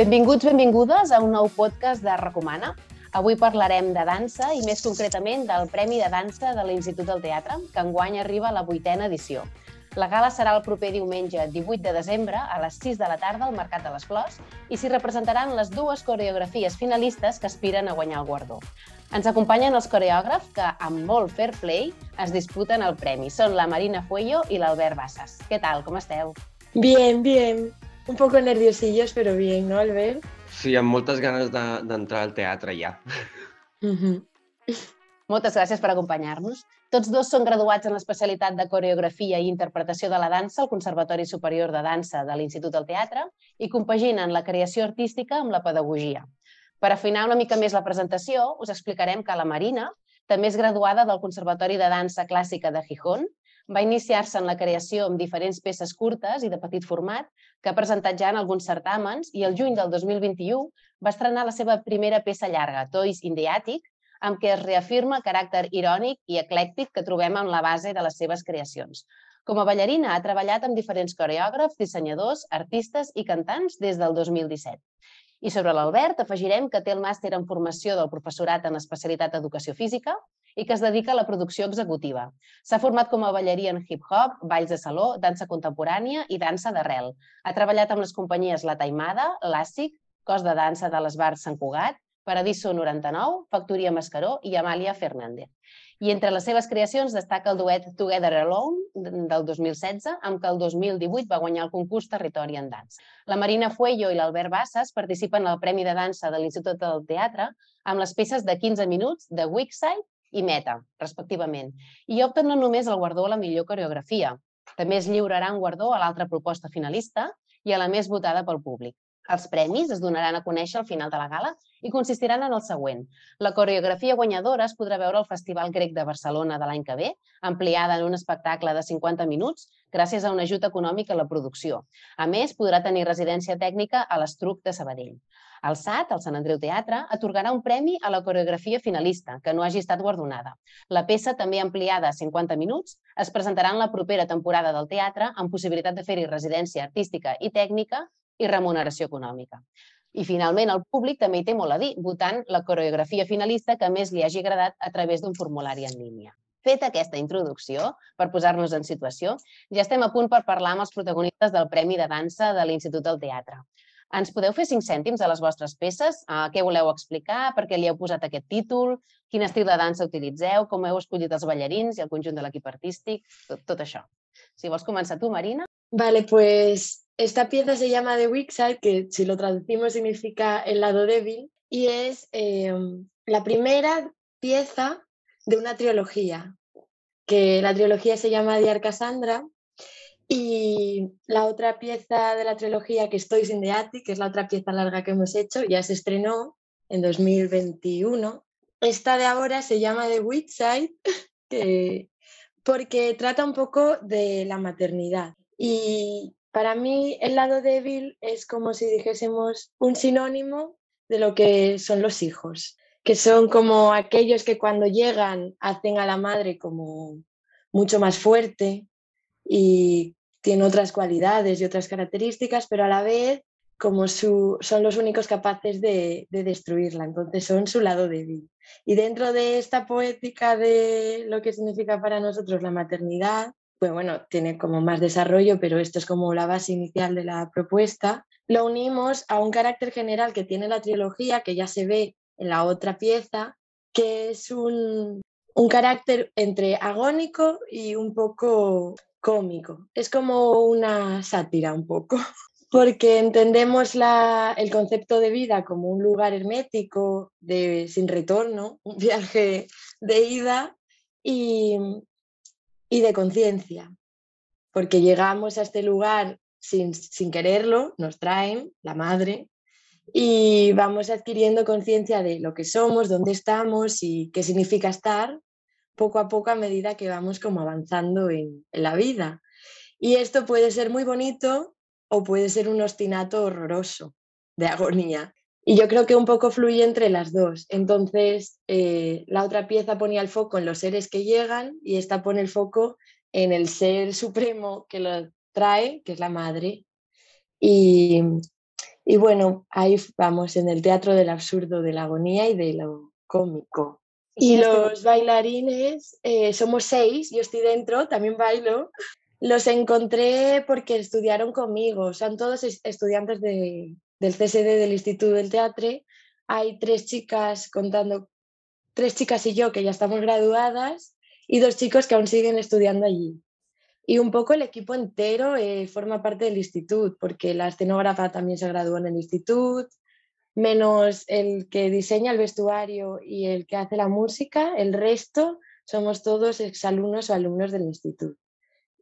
Benvinguts, benvingudes a un nou podcast de Recomana. Avui parlarem de dansa i més concretament del Premi de Dansa de l'Institut del Teatre, que enguany arriba a la vuitena edició. La gala serà el proper diumenge 18 de desembre a les 6 de la tarda al Mercat de les Flors i s'hi representaran les dues coreografies finalistes que aspiren a guanyar el guardó. Ens acompanyen els coreògrafs que, amb molt fair play, es disputen el premi. Són la Marina Fuello i l'Albert Bassas. Què tal, com esteu? Bien, bien un poco nerviosillos, pero bien, ¿no, Albert? Sí, amb moltes ganes d'entrar de, al teatre ja. Uh -huh. Moltes gràcies per acompanyar-nos. Tots dos són graduats en l'especialitat de coreografia i interpretació de la dansa al Conservatori Superior de Dansa de l'Institut del Teatre i compaginen la creació artística amb la pedagogia. Per afinar una mica més la presentació, us explicarem que la Marina també és graduada del Conservatori de Dansa Clàssica de Gijón va iniciar-se en la creació amb diferents peces curtes i de petit format que ha presentat ja en alguns certàmens i el juny del 2021 va estrenar la seva primera peça llarga, Toys in the Attic, amb què es reafirma el caràcter irònic i eclèctic que trobem en la base de les seves creacions. Com a ballarina ha treballat amb diferents coreògrafs, dissenyadors, artistes i cantants des del 2017. I sobre l'Albert afegirem que té el màster en formació del professorat en especialitat Educació Física i que es dedica a la producció executiva. S'ha format com a ballarí en hip-hop, balls de saló, dansa contemporània i dansa d'arrel. Ha treballat amb les companyies La Taimada, l'Àssic, Cos de Dansa de l'Esbar Sant Cugat, Paradiso 99, Factoria Mascaró i Amàlia Fernández. I entre les seves creacions destaca el duet Together Alone del 2016, amb què el 2018 va guanyar el concurs Territori en Dansa. La Marina Fuello i l'Albert Bassas participen al Premi de Dansa de l'Institut del Teatre amb les peces de 15 minuts de Wickside i Meta, respectivament, i opten no només al guardó a la millor coreografia, també es lliurarà un guardó a l'altra proposta finalista i a la més votada pel públic. Els premis es donaran a conèixer al final de la gala i consistiran en el següent. La coreografia guanyadora es podrà veure al Festival Grec de Barcelona de l'any que ve, ampliada en un espectacle de 50 minuts gràcies a un ajut econòmic a la producció. A més, podrà tenir residència tècnica a l'Estruc de Sabadell. El SAT, el Sant Andreu Teatre, atorgarà un premi a la coreografia finalista, que no hagi estat guardonada. La peça, també ampliada a 50 minuts, es presentarà en la propera temporada del teatre amb possibilitat de fer-hi residència artística i tècnica i remuneració econòmica. I finalment el públic també hi té molt a dir, votant la coreografia finalista que més li hagi agradat a través d'un formulari en línia. Feta aquesta introducció, per posar-nos en situació, ja estem a punt per parlar amb els protagonistes del Premi de Dansa de l'Institut del Teatre. Ens podeu fer cinc cèntims a les vostres peces? Uh, què voleu explicar? Per què li heu posat aquest títol? Quin estil de dansa utilitzeu? Com heu escollit els ballarins i el conjunt de l'equip artístic? Tot, tot això. Si vols començar tu, Marina. Vale, pues Esta pieza se llama The Weak Side, que si lo traducimos significa el lado débil, y es em, la primera pieza de una trilogía, que la trilogía se llama Diar Cassandra, y la otra pieza de la trilogía que estoy sin the Attic, que es la otra pieza larga que hemos hecho, ya se estrenó en 2021. Esta de ahora se llama The Weak Side, porque trata un poco de la maternidad. Y para mí el lado débil es como si dijésemos un sinónimo de lo que son los hijos, que son como aquellos que cuando llegan hacen a la madre como mucho más fuerte y tiene otras cualidades y otras características, pero a la vez como su, son los únicos capaces de, de, destruirla, entonces son su lado débil. Y dentro de esta poética de lo que significa para nosotros la maternidad, pues bueno, tiene como más desarrollo, pero esto es como la base inicial de la propuesta. Lo unimos a un carácter general que tiene la trilogía, que ya se ve en la otra pieza, que es un, un carácter entre agónico y un poco cómico. Es como una sátira un poco, porque entendemos la, el concepto de vida como un lugar hermético, de, sin retorno, un viaje de ida, y, y de conciencia, porque llegamos a este lugar sin, sin, quererlo, nos traen la madre y vamos adquiriendo conciencia de lo que somos, dónde estamos y qué significa estar poco a poco a medida que vamos como avanzando en, la vida. Y esto puede ser muy bonito o puede ser un ostinato horroroso de agonía. Y yo creo que un poco fluye entre las dos. Entonces, eh, la otra pieza ponía el foco en los seres que llegan y esta pone el foco en el ser supremo que lo trae, que es la madre. Y, Y bueno, ahí vamos en el teatro del absurdo, de la agonía y de lo cómico. Y los bailarines, eh, somos seis, yo estoy dentro, también bailo. Los encontré porque estudiaron conmigo, son todos estudiantes de, del CSD del Instituto del Teatro. Hay tres chicas contando, tres chicas y yo que ya estamos graduadas y dos chicos que aún siguen estudiando allí. Y un poco el equipo entero eh, forma parte del instituto, porque la escenógrafa también se graduó en el instituto, menos el que diseña el vestuario y el que hace la música, el resto somos todos exalumnos o alumnos del instituto.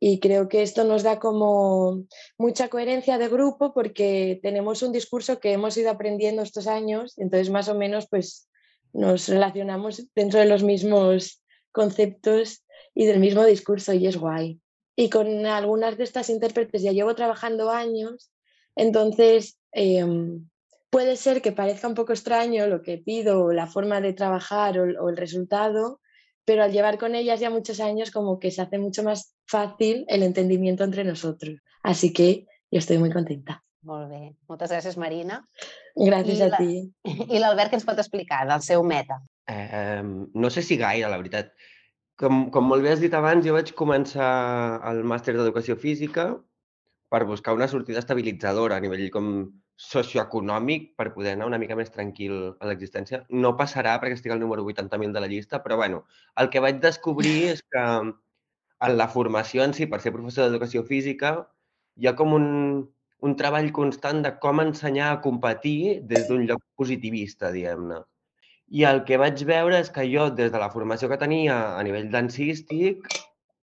Y creo que esto nos da como mucha coherencia de grupo porque tenemos un discurso que hemos ido aprendiendo estos años, entonces más o menos pues nos relacionamos dentro de los mismos conceptos y del mismo discurso y es guay. Y con algunas de estas intérpretes ya llevo trabajando años, entonces em, puede ser que parezca un poco extraño lo que pido, la forma de trabajar o, el resultado, pero al llevar con ellas ya muchos años como que se hace mucho más fácil el entendimiento entre nosotros. Así que yo estoy muy contenta. Molt bé. Moltes gràcies, Marina. Gràcies I a la- ti. I l'Albert, què ens pot explicar del seu meta? Eh, no sé si gaire, la veritat. Com, com molt bé has dit abans, jo vaig començar el màster d'Educació Física per buscar una sortida estabilitzadora a nivell com socioeconòmic per poder anar una mica més tranquil a l'existència. No passarà perquè estic al número 80.000 de la llista, però bueno, el que vaig descobrir és que en la formació en si, per ser professor d'Educació Física, hi ha com un, un treball constant de com ensenyar a competir des d'un lloc positivista, diguem-ne. I el que vaig veure és que jo, des de la formació que tenia a nivell dansístic,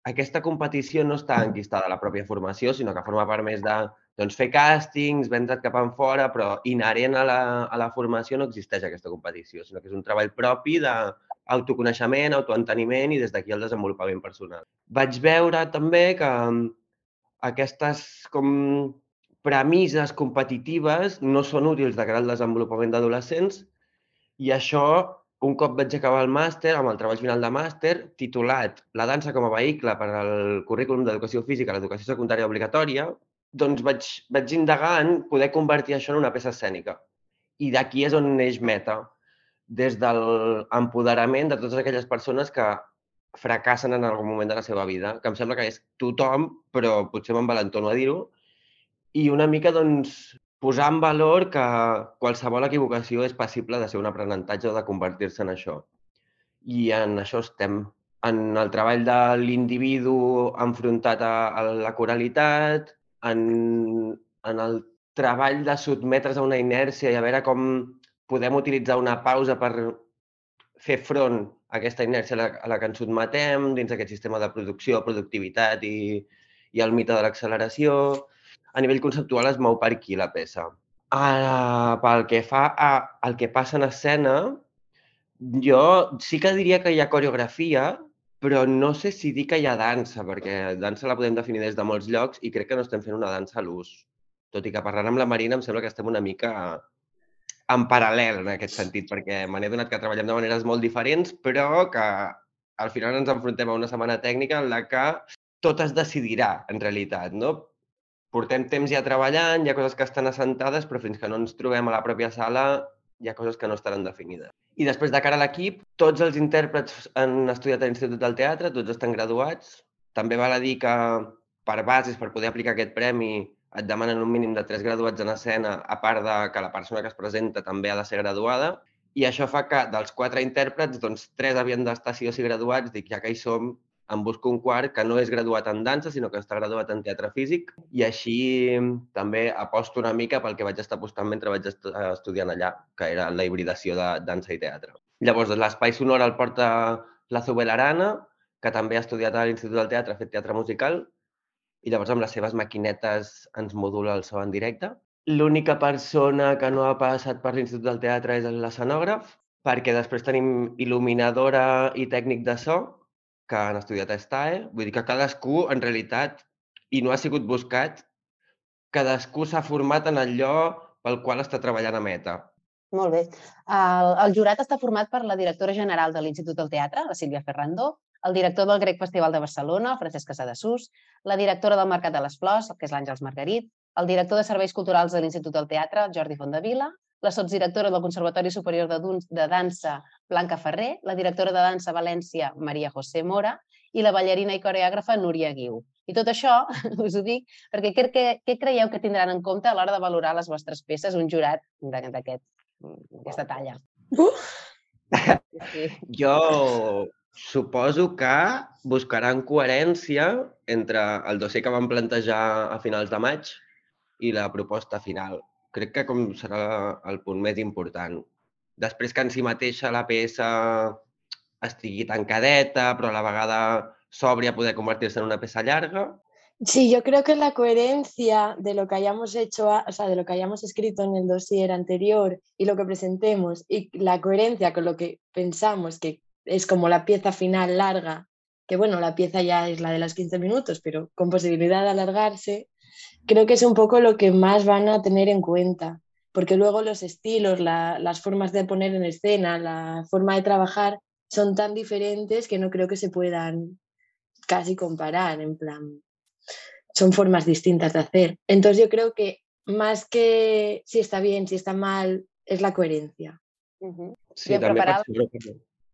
aquesta competició no està enquistada a la pròpia formació, sinó que forma part més de doncs, fer càstings, vendre't cap en fora, però inherent a la, a la formació no existeix aquesta competició, sinó que és un treball propi d'autoconeixement, autoenteniment i des d'aquí el desenvolupament personal. Vaig veure també que mm, aquestes com premisses competitives no són útils de cara al desenvolupament d'adolescents i això, un cop vaig acabar el màster, amb el treball final de màster, titulat La dansa com a vehicle per al currículum d'educació física a l'educació secundària obligatòria, doncs vaig, vaig indagar en poder convertir això en una peça escènica. I d'aquí és on neix Meta, des de l'empoderament de totes aquelles persones que fracassen en algun moment de la seva vida, que em sembla que és tothom, però potser m'envalentono a dir-ho, i una mica doncs, posar en valor que qualsevol equivocació és passible de ser un aprenentatge o de convertir-se en això. I en això estem, en el treball de l'individu enfrontat a, a la coralitat, en, en el treball de sotmetre's a una inèrcia i a veure com podem utilitzar una pausa per fer front a aquesta inèrcia a la, a la que ens sotmetem dins aquest sistema de producció, productivitat i, i el mite de l'acceleració. A nivell conceptual es mou per aquí la peça. Ara, pel que fa a, al que passa en escena, jo sí que diria que hi ha coreografia, però no sé si dir que hi ha dansa, perquè dansa la podem definir des de molts llocs i crec que no estem fent una dansa a l'ús. Tot i que parlant amb la Marina em sembla que estem una mica en paral·lel en aquest sentit, perquè me n'he donat que treballem de maneres molt diferents, però que al final ens enfrontem a una setmana tècnica en la que tot es decidirà, en realitat, no? Portem temps ja treballant, hi ha coses que estan assentades, però fins que no ens trobem a la pròpia sala hi ha coses que no estaran definides. I després, de cara a l'equip, tots els intèrprets han estudiat a l'Institut del Teatre, tots estan graduats. També val a dir que per bases, per poder aplicar aquest premi, et demanen un mínim de tres graduats en escena, a part de que la persona que es presenta també ha de ser graduada. I això fa que dels quatre intèrprets, doncs tres havien d'estar sí o sí graduats. Dic, ja que hi som, em busco un quart que no és graduat en dansa, sinó que està graduat en teatre físic i així també aposto una mica pel que vaig estar apostant mentre vaig estu estudiant allà, que era la hibridació de dansa i teatre. Llavors, l'espai sonor el porta la Zubel Arana, que també ha estudiat a l'Institut del Teatre, ha fet teatre musical, i llavors amb les seves maquinetes ens modula el so en directe. L'única persona que no ha passat per l'Institut del Teatre és l'escenògraf, perquè després tenim il·luminadora i tècnic de so, que han estudiat a STAE. Vull dir que cadascú, en realitat, i no ha sigut buscat, cadascú s'ha format en allò pel qual està treballant a Meta. Molt bé. El, el jurat està format per la directora general de l'Institut del Teatre, la Sílvia Ferrandó, el director del Grec Festival de Barcelona, el Francesc Casadesús, la directora del Mercat de les Flors, que és l'Àngels Margarit, el director de Serveis Culturals de l'Institut del Teatre, Jordi Fondavila, la sotsdirectora del Conservatori Superior de, de Dansa, Blanca Ferrer, la directora de dansa València, Maria José Mora, i la ballarina i coreògrafa Núria Guiu. I tot això us ho dic perquè què, què, què creieu que tindran en compte a l'hora de valorar les vostres peces un jurat d'aquesta talla? Uh! Sí. Jo suposo que buscaran coherència entre el dossier que van plantejar a finals de maig i la proposta final crec que com serà el punt més important. Després que en si mateixa la peça estigui tancadeta, però a la vegada sobria poder convertir-se en una peça llarga. Sí, yo creo que la coherencia de lo que hayamos hecho, o sea, de lo que hayamos escrito en el dossier anterior y lo que presentemos y la coherencia con lo que pensamos que es como la pieza final larga, que bueno, la pieza ya es la de los 15 minutos, pero con posibilidad de alargarse, creo que es un poco lo que más van a tener en cuenta, porque luego los estilos, la, las formas de poner en escena, la forma de trabajar son tan diferentes que no creo que se puedan casi comparar, en plan, son formas distintas de hacer. Entonces yo creo que más que si está bien, si está mal, es la coherencia. Uh -huh. Sí, Bien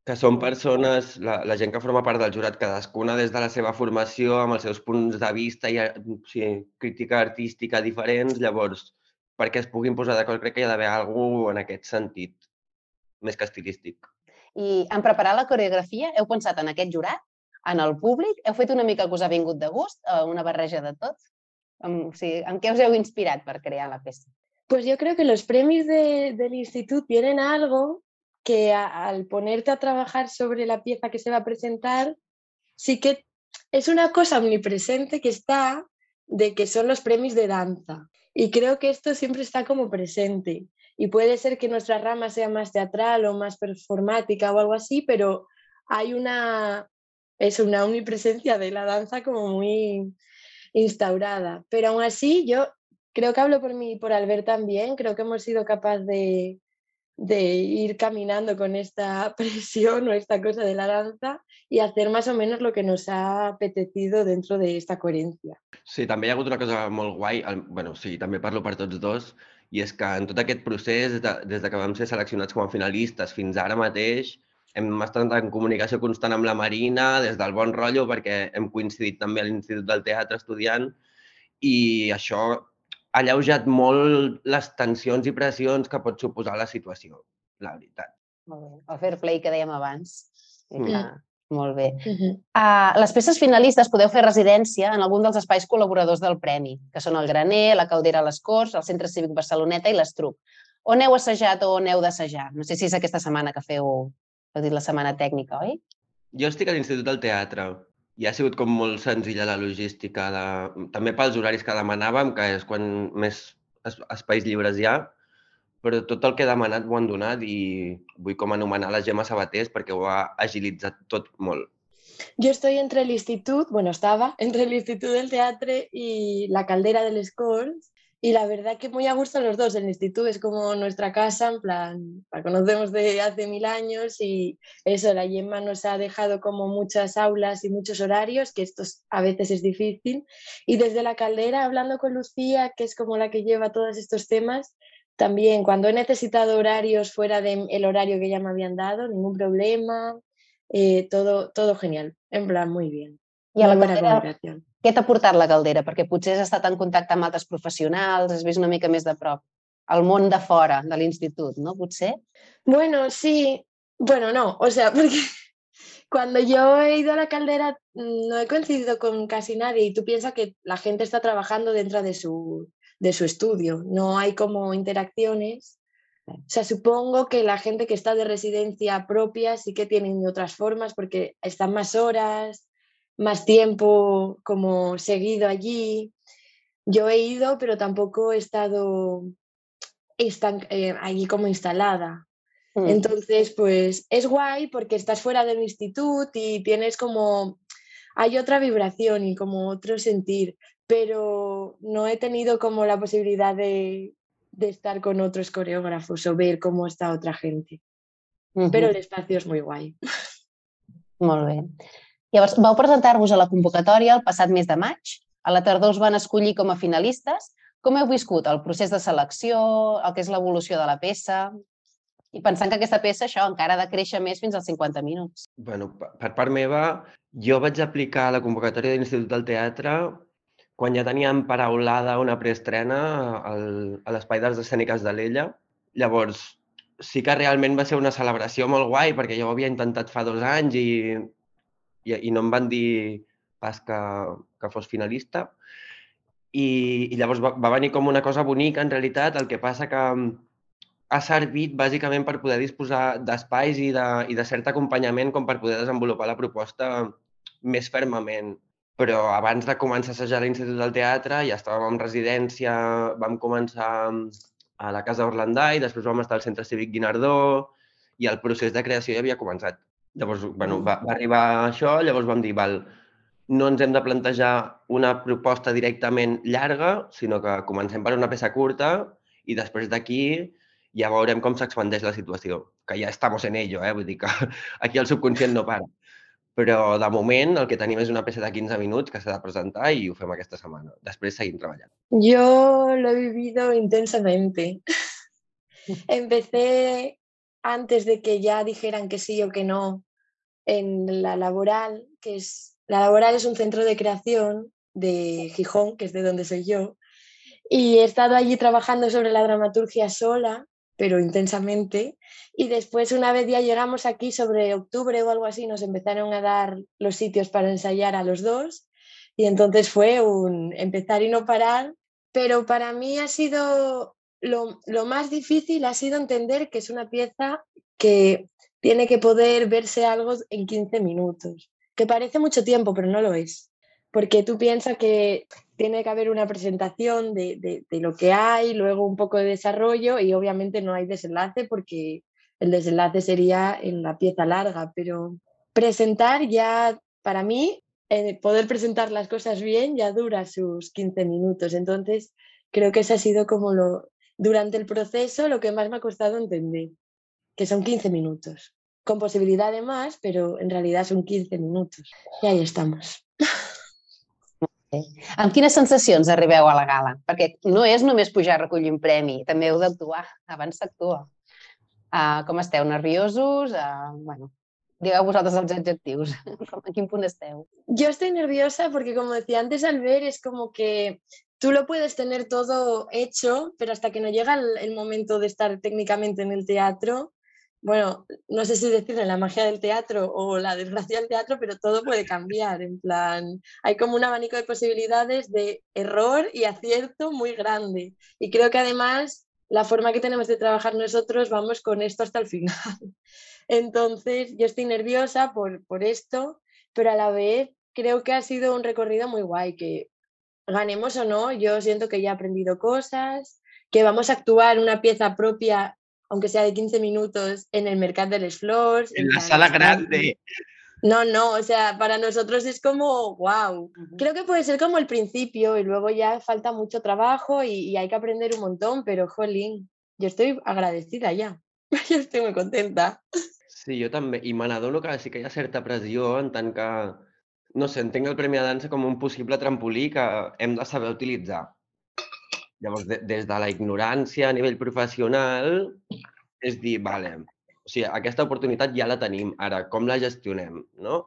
que són persones, la, la gent que forma part del jurat, cadascuna des de la seva formació, amb els seus punts de vista i o sigui, crítica artística diferents, llavors, perquè es puguin posar d'acord, crec que hi ha d'haver alguna en aquest sentit, més que estilístic. I en preparar la coreografia, heu pensat en aquest jurat, en el públic? Heu fet una mica que us ha vingut de gust, eh, una barreja de tot? En, o sigui, en què us heu inspirat per crear la peça? Pues yo creo que los premios de, del instituto tienen algo que al ponerte a trabajar sobre la pieza que se va a presentar, sí que es una cosa omnipresente que está de que son los premios de danza. Y creo que esto siempre está como presente. Y puede ser que nuestra rama sea más teatral o más performática o algo así, pero hay una, es una omnipresencia de la danza como muy instaurada. Pero aún así, yo creo que hablo por mí y por Albert también, creo que hemos sido capaces de, de ir caminando con esta presión o esta cosa de la danza y hacer más o menos lo que nos ha apetecido dentro de esta coherencia. Sí, també hi ha hagut una cosa molt guai, bueno, sí, també parlo per tots dos, i és que en tot aquest procés, des de, des de que vam ser seleccionats com a finalistes fins ara mateix, hem estat en comunicació constant amb la Marina, des del bon rotllo, perquè hem coincidit també a l'Institut del Teatre estudiant, i això ha alleujat molt les tensions i pressions que pot suposar la situació, la veritat. Molt bé. El fair play que dèiem abans. Mm. Ah, molt bé. Uh -huh. uh, les peces finalistes podeu fer residència en algun dels espais col·laboradors del Premi, que són el Graner, la Caldera a les Corts, el Centre Cívic Barceloneta i l'Estruc. On heu assajat o on heu d'assajar? No sé si és aquesta setmana que feu, heu dit la setmana tècnica, oi? Jo estic a l'Institut del Teatre i ha sigut com molt senzilla la logística, de, també pels horaris que demanàvem, que és quan més espais lliures hi ha, però tot el que he demanat ho han donat i vull com anomenar la Gemma Sabatés perquè ho ha agilitzat tot molt. Jo estoy entre l'Institut, bueno, estava entre l'Institut del Teatre i la Caldera de les Corts Y la verdad que muy a gusto los dos. El instituto es como nuestra casa, en plan, la conocemos de hace mil años y eso, la Yemma nos ha dejado como muchas aulas y muchos horarios, que esto a veces es difícil. Y desde la caldera, hablando con Lucía, que es como la que lleva todos estos temas, también cuando he necesitado horarios fuera del horario que ya me habían dado, ningún problema, eh, todo, todo genial, en plan, muy bien. Y a la comunicación. Què t'ha portat la caldera? Perquè potser has estat en contacte amb altres professionals, has vist una mica més de prop el món de fora de l'institut, ¿no? Potser? Bueno, sí. Bueno, no. O sea, porque cuando yo he ido a la caldera no he coincidido con casi nadie y tú piensas que la gente está trabajando dentro de su, de su estudio. No hay como interacciones. O sea, supongo que la gente que está de residencia propia sí que tienen otras formas porque están más horas, más tiempo como seguido allí. Yo he ido, pero tampoco he estado eh, allí como instalada. Mm. Entonces, pues es guay porque estás fuera del instituto y tienes como, hay otra vibración y como otro sentir, pero no he tenido como la posibilidad de, de estar con otros coreógrafos o ver cómo está otra gente. Uh -huh. Pero el espacio es muy guay. Molt bé. Llavors, vau presentar-vos a la convocatòria el passat mes de maig. A la tardor us van escollir com a finalistes, Com heu viscut el procés de selecció, el que és l'evolució de la peça? I pensant que aquesta peça, això, encara ha de créixer més fins als 50 minuts. bueno, per part meva, jo vaig aplicar la convocatòria de l'Institut del Teatre quan ja teníem paraulada una preestrena al, a l'Espai d'Arts Escèniques de l'Ella. Llavors, sí que realment va ser una celebració molt guai, perquè jo ho havia intentat fa dos anys i, i, i no em van dir pas que, que fos finalista. I, i llavors va, va venir com una cosa bonica, en realitat. El que passa que ha servit bàsicament per poder disposar d'espais i, de, i de cert acompanyament com per poder desenvolupar la proposta més fermament. Però abans de començar a assajar l'Institut del Teatre ja estàvem en residència, vam començar a la Casa Orlandai, després vam estar al Centre Cívic Guinardó i el procés de creació ja havia començat. Llavors, bueno, va, va arribar això, llavors vam dir, val, no ens hem de plantejar una proposta directament llarga, sinó que comencem per una peça curta i després d'aquí ja veurem com s'expandeix la situació, que ja estamos en ello, eh? vull dir que aquí el subconscient no para. Però de moment el que tenim és una peça de 15 minuts que s'ha de presentar i ho fem aquesta setmana. Després seguim treballant. Yo lo he vivido intensamente. Empecé antes de que ya dijeran que sí o que no en la laboral, que es la laboral es un centro de creación de Gijón, que es de donde soy yo, y he estado allí trabajando sobre la dramaturgia sola pero intensamente. Y después, una vez ya llegamos aquí, sobre octubre o algo así, nos empezaron a dar los sitios para ensayar a los dos. Y entonces fue un empezar y no parar. Pero para mí ha sido lo, lo más difícil, ha sido entender que es una pieza que tiene que poder verse algo en 15 minutos, que parece mucho tiempo, pero no lo es. Porque tú piensas que tiene que haber una presentación de, de, lo que hay, luego un poco de desarrollo y obviamente no hay desenlace porque el desenlace sería en la pieza larga, pero presentar ya, para mí, eh, poder presentar las cosas bien ya dura sus 15 minutos. Entonces, creo que eso ha sido como lo, durante el proceso, lo que más me ha costado entender, que son 15 minutos, con posibilidad de más, pero en realidad son 15 minutos. Y ahí estamos. Amb quines sensacions arribeu a la gala? Perquè no és només pujar a recollir un premi, també heu d'actuar, abans s'actua. Uh, com esteu? Nerviosos? Uh, bueno, digueu vosaltres els adjectius. ¿En quin punt? Yo estoy nerviosa porque, como decía antes, al ver es como que tú lo puedes tener todo hecho, pero hasta que no llega el, el momento de estar técnicamente en el teatro, bueno, no sé si decirle la magia del teatro o la desgracia del teatro, pero todo puede cambiar. En plan, hay como un abanico de posibilidades de error y acierto muy grande. Y creo que además la forma que tenemos de trabajar nosotros vamos con esto hasta el final. Entonces, yo estoy nerviosa por, por esto, pero a la vez creo que ha sido un recorrido muy guay, que ganemos o no, yo siento que ya he aprendido cosas, que vamos a actuar una pieza propia aunque sea de 15 minutos, en el Mercat de les Flors. En, en la sala grande. No, no, o sea, para nosotros es como, wow. Creo que puede ser como el principio y luego ya falta mucho trabajo y, y hay que aprender un montón, pero jolín, yo estoy agradecida ya. yo estoy muy contenta. Sí, jo també. I me n'adono que sí que hi ha certa pressió en tant que, no sé, entenc el Premi de Dansa com un possible trampolí que hem de saber utilitzar. Llavors, de, des de la ignorància a nivell professional, és dir, vale, o sigui, aquesta oportunitat ja la tenim, ara, com la gestionem, no?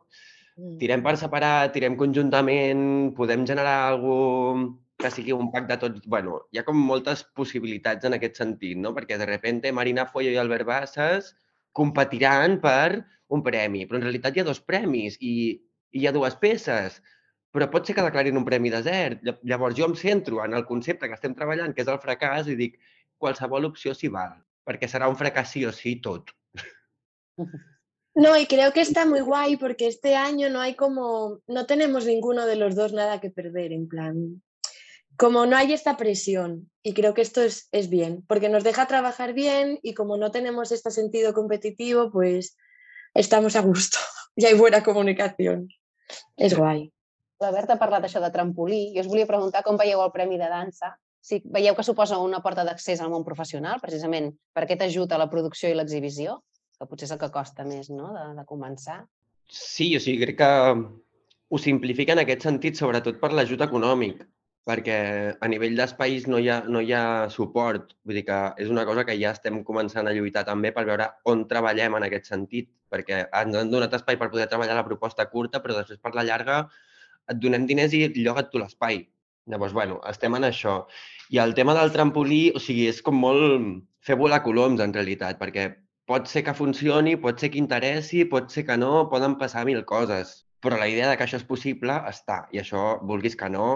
Mm. Tirem per separat, tirem conjuntament, podem generar alguna que sigui un pack de tots... bueno, hi ha com moltes possibilitats en aquest sentit, no? Perquè de repente Marina Foyo i Albert Bassas competiran per un premi, però en realitat hi ha dos premis i, i hi ha dues peces però pot ser que declarin un premi desert. Llavors jo em centro en el concepte que estem treballant, que és el fracàs, i dic qualsevol opció s'hi val, perquè serà un fracàs sí o sí tot. No, y creo que está muy guay porque este año no hay como, no tenemos ninguno de los dos nada que perder, en plan, como no hay esta presión, y creo que esto es, es bien, porque nos deja trabajar bien y como no tenemos este sentido competitivo, pues estamos a gusto y hay buena comunicación. Es guay. La Berta ha parlat això de trampolí i us volia preguntar com veieu el Premi de Dansa. Si veieu que suposa una porta d'accés al món professional, precisament per aquest ajut a la producció i l'exhibició, que potser és el que costa més no? de, de començar. Sí, o sigui, crec que ho simplifica en aquest sentit, sobretot per l'ajut econòmic. perquè a nivell d'espais no, hi ha, no hi ha suport. Vull dir que és una cosa que ja estem començant a lluitar també per veure on treballem en aquest sentit, perquè ens han donat espai per poder treballar la proposta curta, però després per la llarga et donem diners i lloga't tu l'espai. Llavors, bueno, estem en això. I el tema del trampolí, o sigui, és com molt fer volar coloms, en realitat, perquè pot ser que funcioni, pot ser que interessi, pot ser que no, poden passar mil coses. Però la idea de que això és possible està, i això, vulguis que no,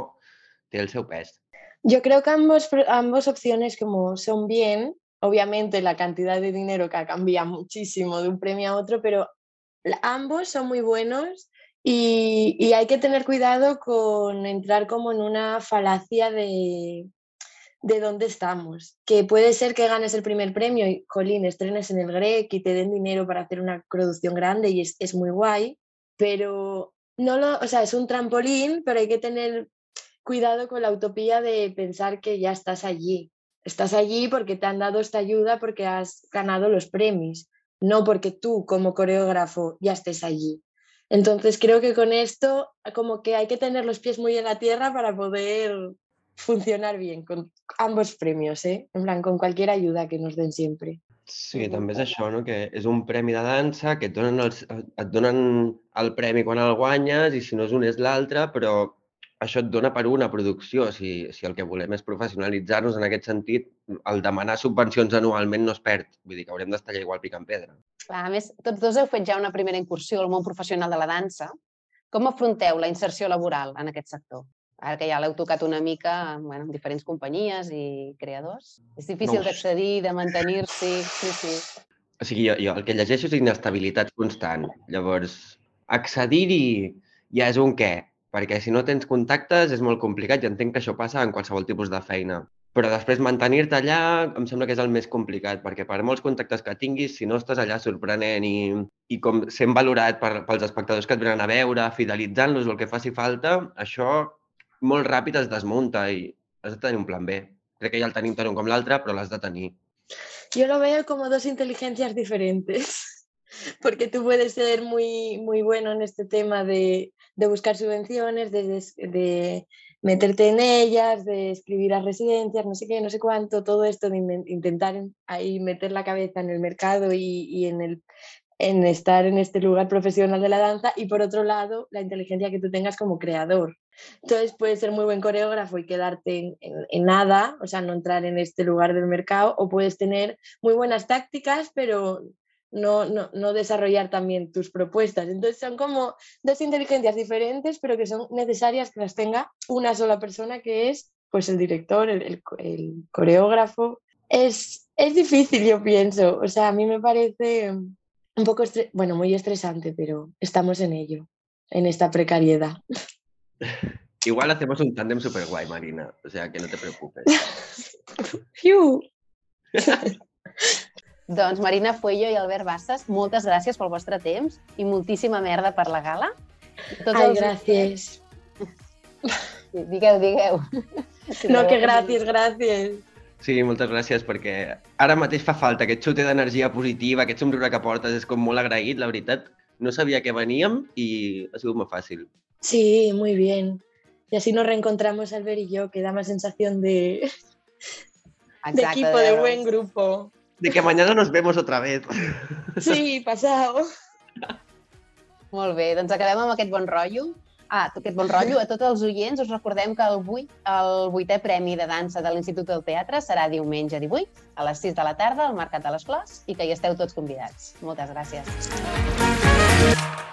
té el seu pes. Yo creo que ambos, ambos opciones como son bien, obviamente la cantidad de dinero que cambia muchísimo de un premio a otro, pero ambos son muy buenos y, y, hay que tener cuidado con entrar como en una falacia de, de dónde estamos. Que puede ser que ganes el primer premio y, jolín, estrenes en el GREC y te den dinero para hacer una producción grande y es, es muy guay, pero no lo, o sea, es un trampolín, pero hay que tener cuidado con la utopía de pensar que ya estás allí. Estás allí porque te han dado esta ayuda, porque has ganado los premios, no porque tú como coreógrafo ya estés allí. Entonces creo que con esto como que hay que tener los pies muy en la tierra para poder funcionar bien con ambos premios, ¿eh? en plan, con cualquier ayuda que nos den siempre. Sí, també és això, no? que és un premi de dansa, que et donen, els, et donen el premi quan el guanyes i si no és un és l'altre, però això et dona per una producció. Si, si el que volem és professionalitzar-nos en aquest sentit, el demanar subvencions anualment no es perd. Vull dir que haurem d'estar igual picant pedra. Clar, a més, tots dos heu fet ja una primera incursió al món professional de la dansa. Com afronteu la inserció laboral en aquest sector? Ara que ja l'heu tocat una mica bueno, amb diferents companyies i creadors. És difícil no d'accedir, de mantenir-s'hi... Sí, sí. O sigui, jo, jo el que llegeixo és inestabilitat constant. Llavors, accedir-hi ja és un què perquè si no tens contactes és molt complicat i entenc que això passa en qualsevol tipus de feina. Però després mantenir-te allà em sembla que és el més complicat, perquè per molts contactes que tinguis, si no estàs allà sorprenent i, i com sent valorat per, pels espectadors que et venen a veure, fidelitzant-los o el que faci falta, això molt ràpid es desmunta i has de tenir un plan B. Crec que ja el tenim tant un com l'altre, però l'has de tenir. Yo lo veo como dos inteligencias diferentes. porque tú puedes ser muy, muy bueno en este tema de, de buscar subvenciones, de, de, meterte en ellas, de escribir a residencias, no sé qué, no sé cuánto, todo esto de intentar ahí meter la cabeza en el mercado y, y en, el, en estar en este lugar profesional de la danza y por otro lado la inteligencia que tú tengas como creador. Entonces puedes ser muy buen coreógrafo y quedarte en, en, nada, o sea, no entrar en este lugar del mercado, o puedes tener muy buenas tácticas, pero no, no, no, desarrollar también tus propuestas. Entonces son como dos inteligencias diferentes, pero que son necesarias que las tenga una sola persona, que es pues el director, el, el, el coreógrafo. Es, es, difícil, yo pienso. O sea, a mí me parece un poco, bueno, muy estresante, pero estamos en ello, en esta precariedad. Igual hacemos un tándem super guay, Marina. O sea, que no te preocupes. Doncs Marina Fuello i Albert Bassas, moltes gràcies pel vostre temps i moltíssima merda per la gala. Tots Ai, els... gràcies. Sí, digueu, digueu. No, que gràcies, gràcies. Sí, moltes gràcies, perquè ara mateix fa falta aquest xute d'energia positiva, aquest somriure que portes, és com molt agraït, la veritat. No sabia que veníem i ha sigut molt fàcil. Sí, muy bien. Y así nos reencontramos Albert y yo, que da más sensación de, Exacte, de equipo, de, de buen grupo. de que mañana nos vemos otra vez. Sí, passau. Molt bé, doncs acabem amb aquest bon rotllo. Ah, aquest bon rotllo. A tots els oients us recordem que 8, el 8è Premi de Dansa de l'Institut del Teatre serà diumenge 18 a les 6 de la tarda al Mercat de les Flors i que hi esteu tots convidats. Moltes gràcies.